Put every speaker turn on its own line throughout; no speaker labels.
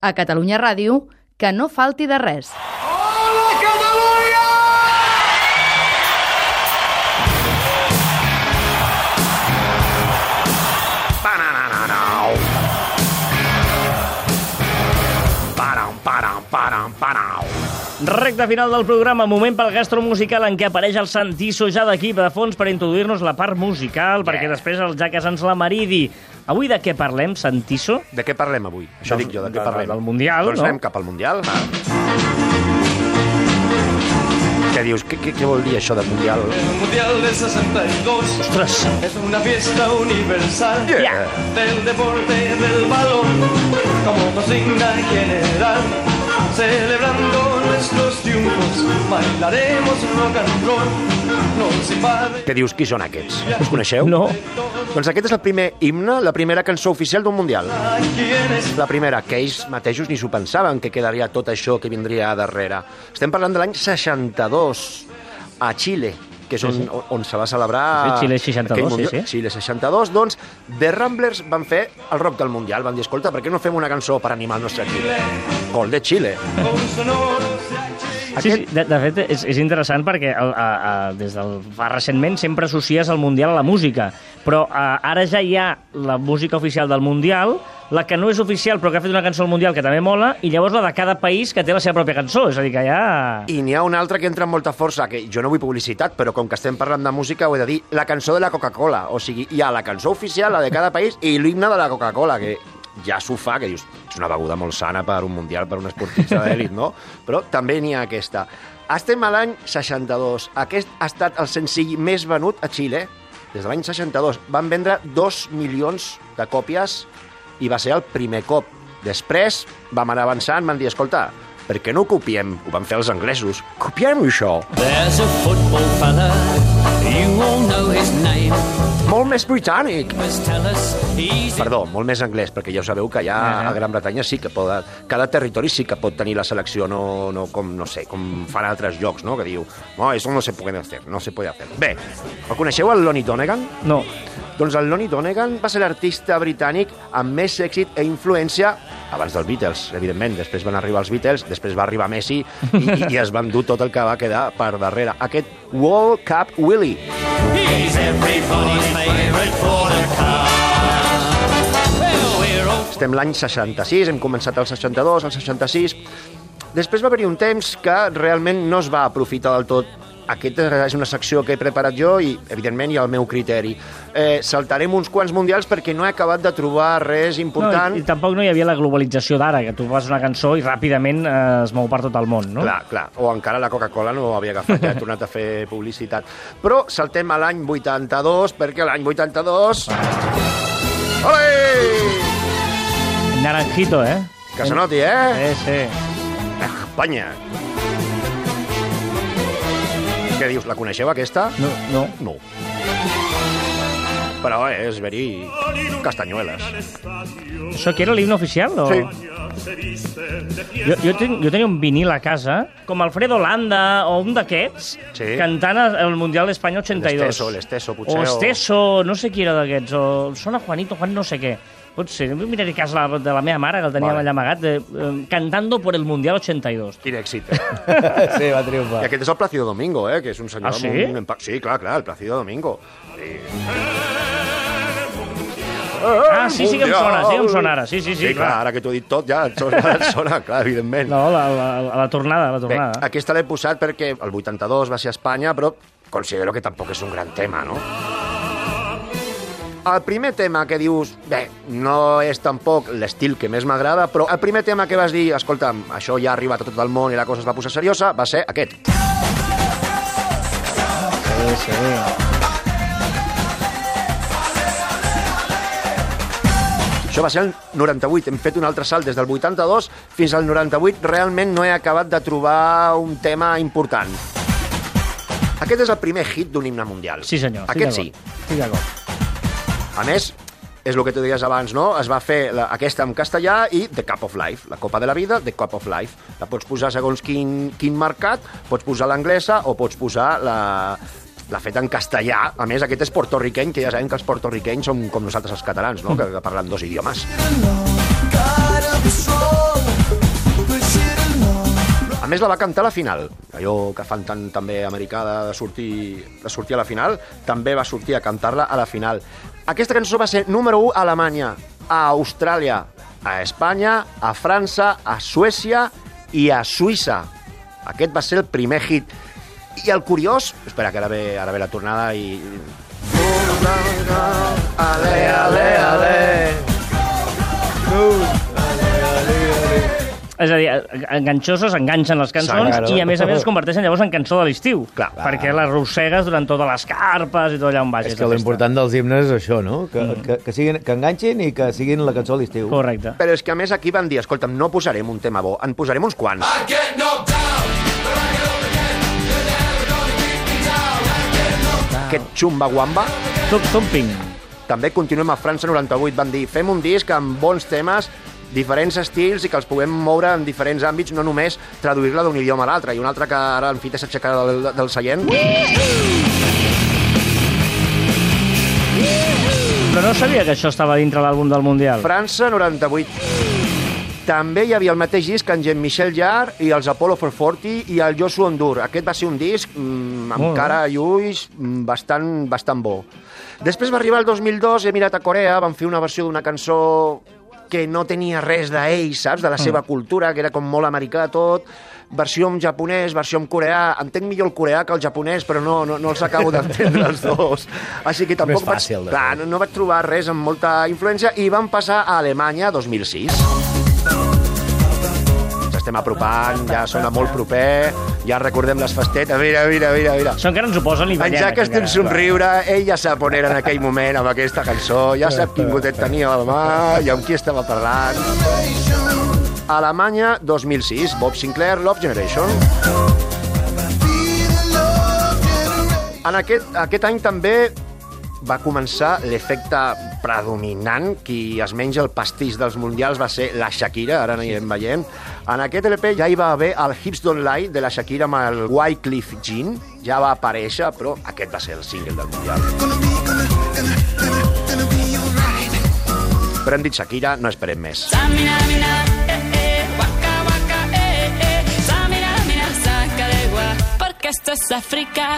A Catalunya Ràdio, que no falti de res.
Recte final del programa, moment pel gastro musical en què apareix el Santiso ja d'aquí de fons per introduir-nos la part musical, yeah. perquè després el Jaques ens la maridi. Avui de què parlem, Santiso?
De què parlem avui? Això
Del-
dic jo, de què
de-
parlem?
del Mundial,
doncs
no?
anem cap al Mundial. Va. Què dius? Què, què, què vol dir això de Mundial?
El Mundial del 62
Ostres!
es una fiesta universal
Yeah.
del deporte del balón como consigna general. Celebrando nuestros triunfos, bailaremos rock and roll.
Què dius? Qui són aquests? Us coneixeu?
No.
Doncs aquest és el primer himne, la primera cançó oficial d'un Mundial. La primera, que ells mateixos ni s'ho pensaven que quedaria tot això que vindria a darrere. Estem parlant de l'any 62, a Xile, que és on,
Sí, sí.
on, se va celebrar...
Sí, Xile 62,
aquell
sí,
Mundial.
sí.
Xile 62, doncs, The Ramblers van fer el rock del Mundial. Van dir, escolta, per què no fem una cançó per animar el nostre Xile? Gol de Xile.
Sí, sí, de, de fet, és, és interessant perquè el, a, a, des del fa recentment sempre associes el Mundial a la música, però a, ara ja hi ha la música oficial del Mundial, la que no és oficial però que ha fet una cançó al Mundial que també mola, i llavors la de cada país que té la seva pròpia cançó, és a dir, que ja...
I n'hi ha una altra que entra amb molta força, que jo no vull publicitat, però com que estem parlant de música ho he de dir, la cançó de la Coca-Cola. O sigui, hi ha la cançó oficial, la de cada país, i l'himne de la Coca-Cola, que ja s'ho fa, que dius, és una beguda molt sana per un mundial, per un esportista d'èlit, no? Però també n'hi ha aquesta. Estem a l'any 62. Aquest ha estat el senzill més venut a Xile des de l'any 62. Van vendre dos milions de còpies i va ser el primer cop. Després vam anar avançant, van dir, escolta, per què no ho copiem? Ho van fer els anglesos. Copiem això.
There's a football fella, you all know his name.
Molt més britànic. Perdó, molt més anglès, perquè ja ho sabeu que ja a Gran Bretanya sí que poden... Cada territori sí que pot tenir la selecció, no, no com, no sé, com fan altres llocs, no?, que diu, no, eso no se puede hacer, no se puede hacer. Bé, el coneixeu, el Lonnie Donegan?
No.
Doncs el Lonnie Donegan va ser l'artista britànic amb més èxit i influència abans dels Beatles, evidentment. Després van arribar els Beatles, després va arribar Messi i, i, i es van dur tot el que va quedar per darrere. Aquest World Cup Willie.
he's everybody's favourite for the car.
Estem l'any 66, hem començat el 62, el 66... Després va haver-hi un temps que realment no es va aprofitar del tot. Aquesta és una secció que he preparat jo i, evidentment, hi ha el meu criteri. Eh, saltarem uns quants mundials perquè no he acabat de trobar res
No,
important.
i, I tampoc no hi havia la globalització d'ara, que tu fas una cançó i ràpidament eh, es mou per tot el món, no?
Clar, clar. O encara la Coca-Cola no ho havia agafat, ja he tornat a fer publicitat. Però saltem a l'any 82, perquè l'any 82... Ole!
Naranjito, eh?
Que se noti, eh?
Sí, sí.
Espanya. Què dius, la coneixeu, aquesta?
No, no.
No. Però eh, és veri castanyueles.
Això que era l'himne oficial? O...
Sí.
Jo, jo, ten, jo tenia un vinil a casa, com Alfredo Landa o un d'aquests,
Sí.
cantant el Mundial d'Espanya 82.
L'Esteso, l'Esteso, potser,
O
o-
Esteso, no sé qui era d'aquests, o sona Juanito, Juan no sé què. Pot ser, miraré cas la, de la meva mare, que el tenia
Vale.
allà amagat, de, eh, cantando por el Mundial 82.
Quin èxit. eh?
Sí, va
I
triomfar.
aquest és el Plácido Domingo, eh? Que és un senyor
Ah, sí?
amb un empa- Sí, clar, clar, el Plácido Domingo. Sí.
Ah, sí, sí que em sona, sí que em sona ara, sí, sí, sí,
sí clar.
clar.
ara que t'ho he dit tot, ja et sona, et sona clar, evidentment.
No, la, la, la, la tornada, la
Bé,
tornada.
aquesta l'he posat perquè el 82 va ser a Espanya, però considero que tampoc és un gran tema, no? El primer tema que dius, bé, no és tampoc l'estil que més m'agrada, però el primer tema que vas dir, escolta'm, això ja ha arribat a tot el món i la cosa es va posar seriosa, va ser aquest.
Sí, sí.
Això va ser el 98, hem fet un altre salt des del 82 fins al 98, realment no he acabat de trobar un tema important. Aquest és el primer hit d'un himne mundial.
Sí, senyor.
Aquest sí.
Estic d'acord.
A més, és el que tu deies abans, no? Es va fer la, aquesta en castellà i The Cup of Life, la Copa de la Vida, The Cup of Life. La pots posar segons quin, quin mercat, pots posar l'anglesa o pots posar la, la feta en castellà. A més, aquest és portorriqueny, que ja sabem que els portorriquenys som com nosaltres els catalans, no? que, que parlen dos idiomes. A més, la va cantar a la final. Allò que fan tant també americà de sortir, de sortir a la final, també va sortir a cantar-la a la final. Aquesta cançó va ser número 1 a Alemanya, a Austràlia, a Espanya, a França, a Suècia i a Suïssa. Aquest va ser el primer hit. I el curiós... Espera, que ara ve, ara ve la tornada i... Ale, ale, ale.
És a dir, enganxoses enganxen les cançons
Claro.
i, a més a més, es converteixen llavors en cançó de l'estiu.
Clar.
Perquè les rossegues durant totes les carpes i tot allà on vagis.
És que
de
l'important dels himnes és això, no? Que, que, que, siguin, que enganxin i que siguin la cançó a l'estiu.
Correcte.
Però és que a més aquí van dir, escolta'm, no posarem un tema bo, en posarem uns quants.
I get
Aquest Chumba Wamba.
Tot thumping.
També continuem a França 98, van dir, fem un disc amb bons temes, diferents estils i que els puguem moure en diferents àmbits, no només traduir-la d'un idioma a l'altre. I un altre que ara en fita s'aixecarà del, del seient.
Però no sabia que això estava dintre l'àlbum del Mundial.
França 98. També hi havia el mateix disc en Jean-Michel Jarre i els Apollo 440 i el Joshua Ondur. Aquest va ser un disc mm, amb
bé.
cara i ulls mm, bastant, bastant bo. Després va arribar el 2002, he mirat a Corea, van fer una versió d'una cançó que no tenia res d'ells, saps? De la seva cultura, que era com molt americà tot, versió en japonès, versió en coreà. Entenc millor el coreà que el japonès, però no, no, no els acabo d'entendre els dos. Així que tampoc
Més fàcil,
vaig, clar, no, no vaig trobar res amb molta influència i van passar a Alemanya 2006. Ens estem apropant, ja sona molt proper, ja recordem les festetes. Mira, mira, mira, mira.
Això encara ens ho posen i
En. Jack té un somriure, ell ja sap on era en aquell moment amb aquesta cançó, ja sap quin gotet tenia a la mà i amb qui estava parlant. Alemanya, 2006, Bob Sinclair, Love Generation. En aquest, aquest any també va començar l'efecte predominant, qui es menja el pastís dels mundials va ser la Shakira, ara anirem veient. En aquest LP ja hi va haver el Hips Don't Lie de la Shakira amb el Wycliffe Jean, ja va aparèixer, però aquest va ser el single del mundial. Però hem dit Shakira, no esperem més.
Samina, mina, eh, eh, waka, waka, eh, eh. Samina, mina, saca de gua, porque esto es África.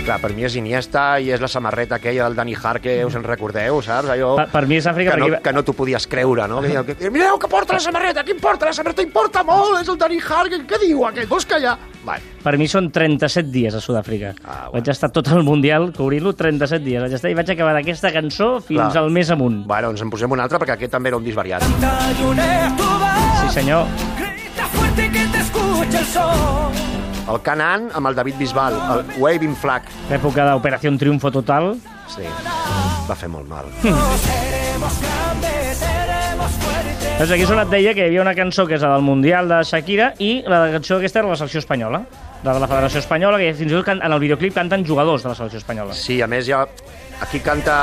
Clar, per mi és Iniesta i és la samarreta aquella del Dani Harke, us en recordeu, saps? Allò...
Per, per mi és Àfrica
que no,
perquè...
que no t'ho podies creure, no? Que, que, mireu que porta la samarreta, qui importa? La samarreta importa molt, és el Dani Harke, què diu aquest? Vols callar? Vale.
Per mi són 37 dies a Sud-àfrica.
Ah, bueno.
Vaig estar tot el Mundial cobrint-lo 37 dies. Vaig estar i vaig acabar d'aquesta cançó fins
Clar.
al mes amunt.
Bueno, ens en posem un altre perquè aquest també era un disc variat.
Sí, senyor.
Grita fuerte que te escuche el sol.
El Canaan amb el David Bisbal, el Waving Flag.
L'època d'Operació Triunfo Total.
Sí, va fer molt mal.
Doncs aquí sonat deia que hi havia una cançó que és la del Mundial de Shakira i la cançó aquesta era la selecció espanyola. La de la Federació Espanyola, que fins i tot en el videoclip canten jugadors de la selecció espanyola.
Sí, a més ja... Aquí canta...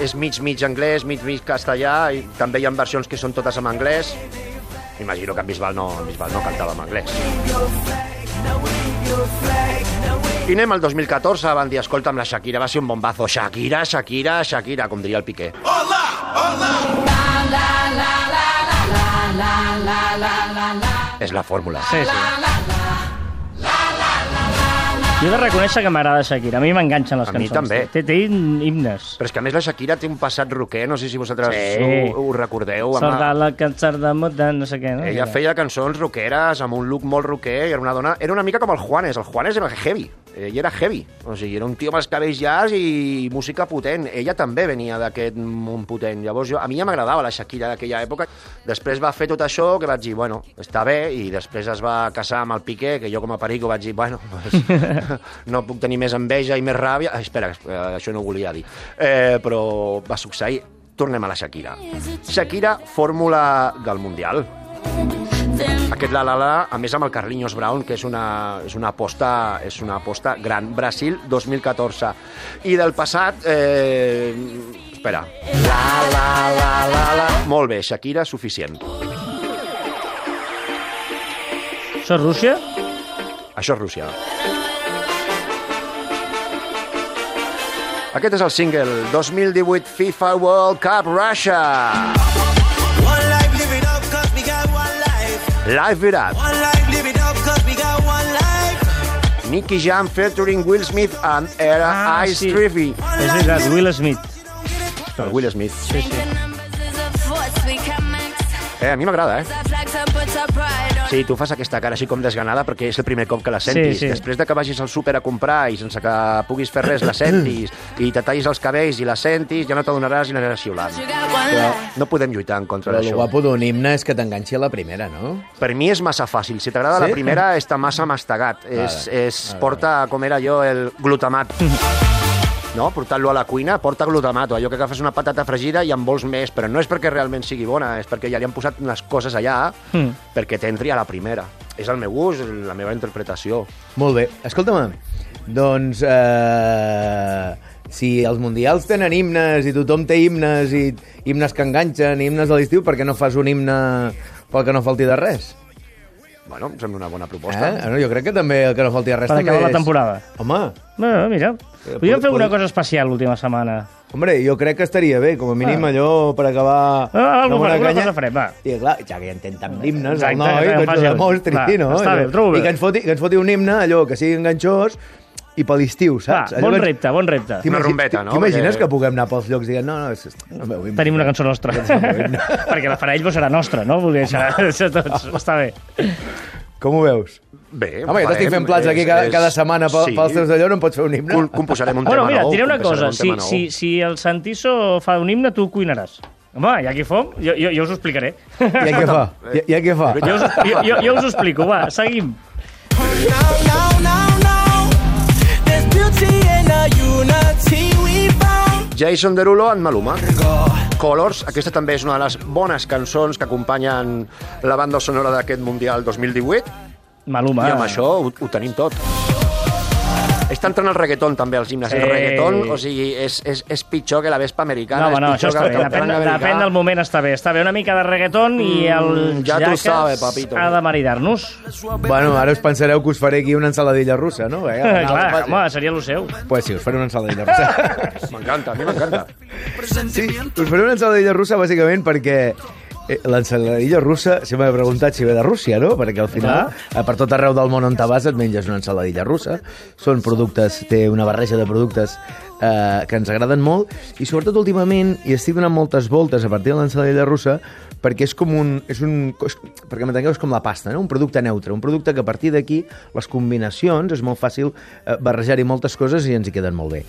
És mig, mig anglès, mig, mig castellà, i també hi ha versions que són totes en anglès. Imagino que en Bisbal no, en Bisbal no cantava en anglès. I anem al 2014, van dir, escolta'm, la Shakira va ser un bombazo. Shakira, Shakira, Shakira, com diria el Piqué. És la fórmula.
Sí, sí. Jo he de reconèixer que m'agrada Shakira. A mi m'enganxen les
A mi
cançons.
també.
Té, té himnes.
Però és que a més la Shakira té un passat roquer, no sé si vosaltres
Sí.
ho, ho recordeu. amb
Sorda
la-
la cançar de moda, no sé què, no?
Ella feia cançons rockeres amb un look molt rocker i era una dona... Era una mica com el Juanes. El Juanes era heavy. Ell era heavy. O sigui, era un tio amb els cabells llargs i música potent. Ella també venia d'aquest món potent. Llavors, jo, a mi ja m'agradava la Shakira d'aquella època. Després va fer tot això que vaig dir, bueno, està bé, i després es va casar amb el Piqué, que jo com a perico vaig dir, bueno, pues, no puc tenir més enveja i més ràbia. Ai, espera, eh, això no ho volia dir. Eh, però va succeir. Tornem a la Shakira. Shakira, fórmula del Mundial. Aquest La La La, a més amb el Carlinhos Brown, que és una, és una, aposta, és una aposta gran. Brasil 2014. I del passat... Eh, espera. La, la, la, la, la. Molt bé, Shakira, suficient.
Això és Rússia?
Això és Rússia. Aquest és el single 2018 FIFA World Cup Russia. Live It Up. Nicky Jam featuring Will Smith and Era
Ah,
Ice
sí.
Triffy.
És veritat, Will Smith.
El Will Smith.
Sí, sí.
Eh, a mi m'agrada, eh? Sí, tu fas aquesta cara així com desganada perquè és el primer cop que la sentis.
Sí, sí.
Després de que vagis al súper a comprar i sense que puguis fer res la sentis i te tallis els cabells i la sentis, ja no t'adonaràs i n'aniràs xiulant.
Però,
No podem lluitar en contra
però el
d'això.
guapo d'un himne és que t'enganxi a la primera, no?
Per mi és massa fàcil. Si t'agrada
Sí?
la primera, està massa mastegat. És, és,
vale,
porta, com era jo, el glutamat. No? Portant-lo a la cuina, porta glutamat. o Allò que agafes una patata fregida i en vols més, però no és perquè realment sigui bona, és perquè ja li han posat unes coses allà
Mm.
perquè t'entri a la primera. És el meu gust, la meva interpretació.
Molt bé. Escolta'm, doncs... Eh, si els mundials tenen himnes i tothom té himnes i himnes que enganxen, himnes a l'estiu, per què no fas un himne pel que no falti de res?
Bueno, em sembla una bona
Eh?
proposta.
No, jo crec que també el que no falti res
Per
també
acabar la
és...
temporada.
Home,
Bueno, mira,
Eh,
podríem fer una cosa especial l'última setmana.
hombre, jo crec que estaria bé, com a mínim
Ah.
allò per acabar...
Ah, alguna
una
alguna
canya.
cosa farem, va.
I clar, ja que ja entén tant d'himnes,
Exacte,
el noi,
que en
doncs
faci
ho
un.
demostri,
Va,
no?
està bé, ho trobo bé.
I que ens, foti, que ens foti un himne, allò, que sigui enganxós, i per l'estiu,
Va,
saps? Allò
bon
ens-
repte, bon repte.
Una rumbeta, no?
T'imagines
Perquè-
que puguem anar pels llocs dient no, no, és, és el meu himne.
Tenim una cançó nostra. Perquè la farà ell, però serà nostra, no? Vull dir, serà, serà tots. Està bé.
Com ho veus?
Bé,
Home, jo t'estic fent plats aquí cada, cada setmana pel, pels teus d'allò, no em pots fer un himne?
Com- Composarem un
Bueno,
tema
mira,
nou.
diré una cosa.
un
Si,
nou.
si, si el Santiso fa un himne, tu cuinaràs. Home, ja que fom, jo, jo, jo us ho explicaré.
I què fa? I, i què fa?
Jo us, jo, jo, jo us ho explico, va, seguim.
Now, now,
Jason Derulo en Maluma. Colors, aquesta també és una de les bones cançons que acompanyen la banda sonora d'aquest Mundial 2018
Maluma.
i amb això ho, ho tenim tot. Està entrant el reggaeton també als himnes. El
Sí.
reggaeton, o sigui, és, és, és pitjor que la vespa americana.
No, no, això està bé.
el
Depèn, depèn del moment, està bé. Està bé una mica de reggaeton i el
Mm, ja tu
Jackass
sabes, papito.
ha de maridar-nos.
Bueno, ara us pensareu que us faré aquí una ensaladilla russa, no? Eh,
Clar, home, seria el seu.
Pues sí, us faré una ensaladilla russa.
M'encanta, a mi m'encanta.
Sí, us faré una ensaladilla russa bàsicament perquè eh, l'ensaladilla russa, si m'he preguntat si ve de Rússia, no? Perquè al final, eh, per tot arreu del món on te vas et menges una ensaladilla russa. Són productes, té una barreja de productes eh, que ens agraden molt i sobretot últimament hi estic donant moltes voltes a partir de l'ensaladilla russa perquè és com un... És un és, perquè m'entengueu, és com la pasta, no? un producte neutre, un producte que a partir d'aquí les combinacions és molt fàcil eh, barrejar-hi moltes coses i ens hi queden molt bé.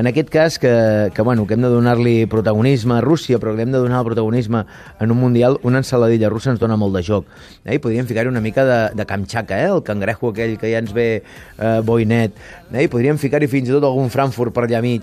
En aquest cas, que, que, bueno, que hem de donar-li protagonisme a Rússia, però que hem de donar el protagonisme en un Mundial, una ensaladilla russa ens dona molt de joc. Eh? I podríem ficar-hi una mica de, de camxaca, eh? el cangrejo aquell que ja ens ve eh, boinet. Eh? I podríem ficar-hi fins i tot algun Frankfurt per allà mig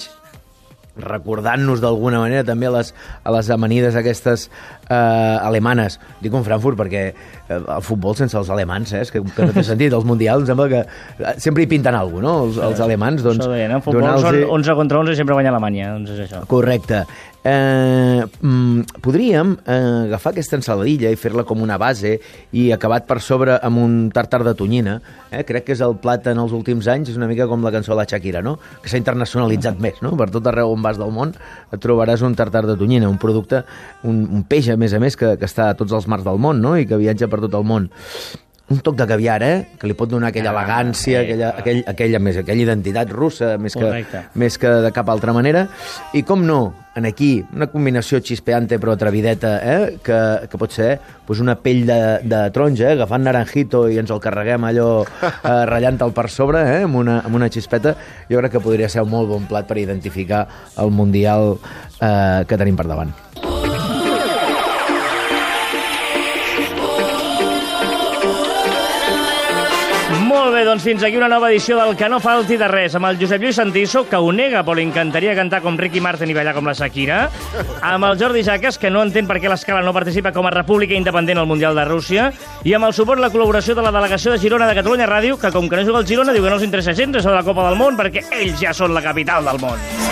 recordant-nos d'alguna manera també a les, a les amanides aquestes eh, alemanes. Dic un Frankfurt perquè eh, el futbol sense els alemans, eh, és que, que no té sentit. Els mundials em sembla que eh, sempre hi pinten alguna cosa, no? Els, els alemans, doncs...
Això deien, en futbol són 11 contra 11 i sempre guanya Alemanya, doncs és això.
Correcte. Eh, mm, podríem eh, agafar aquesta ensaladilla i fer-la com una base i acabat per sobre amb un tartar de tonyina. Eh? Crec que és el plat en els últims anys, és una mica com la cançó de la Shakira, no? que s'ha internacionalitzat més. No? Per tot arreu on vas del món et trobaràs un tartar de tonyina, un producte, un, un peix, a més a més, que, que està a tots els mars del món no? i que viatja per tot el món un toc de caviar, eh? Que li pot donar aquella
Ah,
elegància, aquella, aquell, aquella, més, aquella identitat russa, més que,
Correcte.
més que de cap altra manera. I com no, en aquí, una combinació xispeante però atrevideta, eh? que, que pot ser pues, una pell de, de taronja, eh? agafant naranjito i ens el carreguem allò eh, ratllant-el per sobre, eh? amb, una, amb una xispeta, jo crec que podria ser un molt bon plat per identificar el Mundial eh, que tenim per davant.
Molt bé, doncs fins aquí una nova edició del Que no falti de res, amb el Josep Lluís Santiso, que ho nega, però li encantaria cantar com Ricky Martin i ballar com la Shakira, amb el Jordi Jaques, que no entén per què l'Escala no participa com a república independent al Mundial de Rússia, i amb el suport i la col·laboració de la delegació de Girona de Catalunya Ràdio, que com que no juga al Girona, diu que no els interessa gens això de la Copa del Món, perquè ells ja són la capital del món.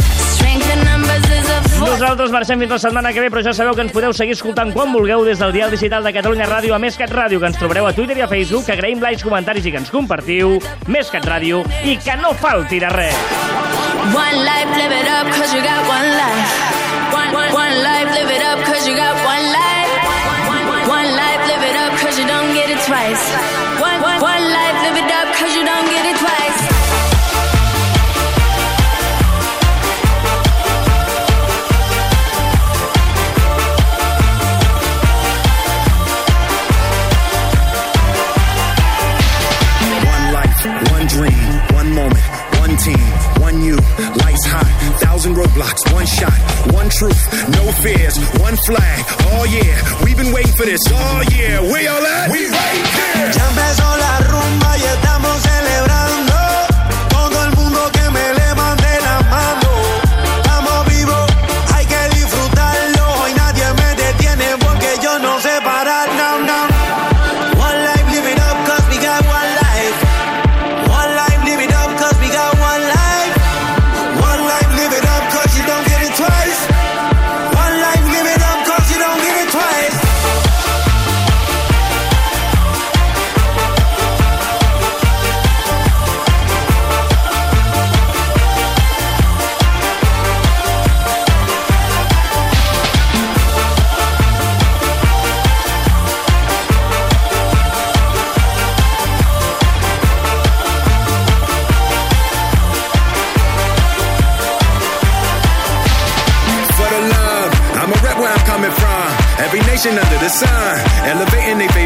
Nosaltres marxem fins la setmana que ve, però ja sabeu que ens podeu seguir escoltant quan vulgueu des del Dial Digital de Catalunya Ràdio a Més Cat Ràdio, que ens trobareu a Twitter i a Facebook, que agraïm likes, comentaris i que ens compartiu. Més Cat Ràdio i que no falti de res.
One life, live it up, cause you got one life. One, one, one life, live it up, cause you got one life. One, one, one life, live it up, cause you don't get it twice.
thousand roadblocks, one shot, one truth, no fears, one flag. Oh yeah, we've been waiting for this. Oh yeah, we all at? We right here.
Ya empezó la rumba y estamos
en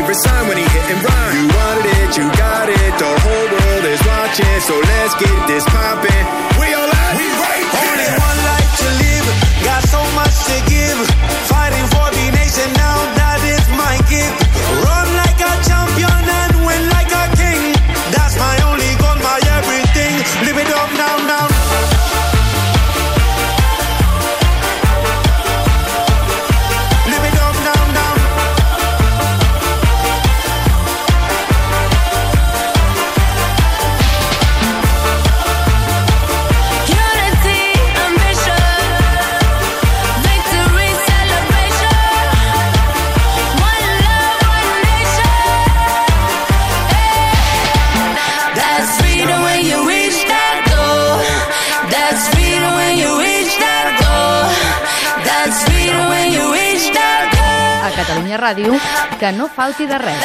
Every sign when he hit and run, You wanted it, you got it, the whole world is watching. So let's get this poppin'.
ràdio, que no falti de res.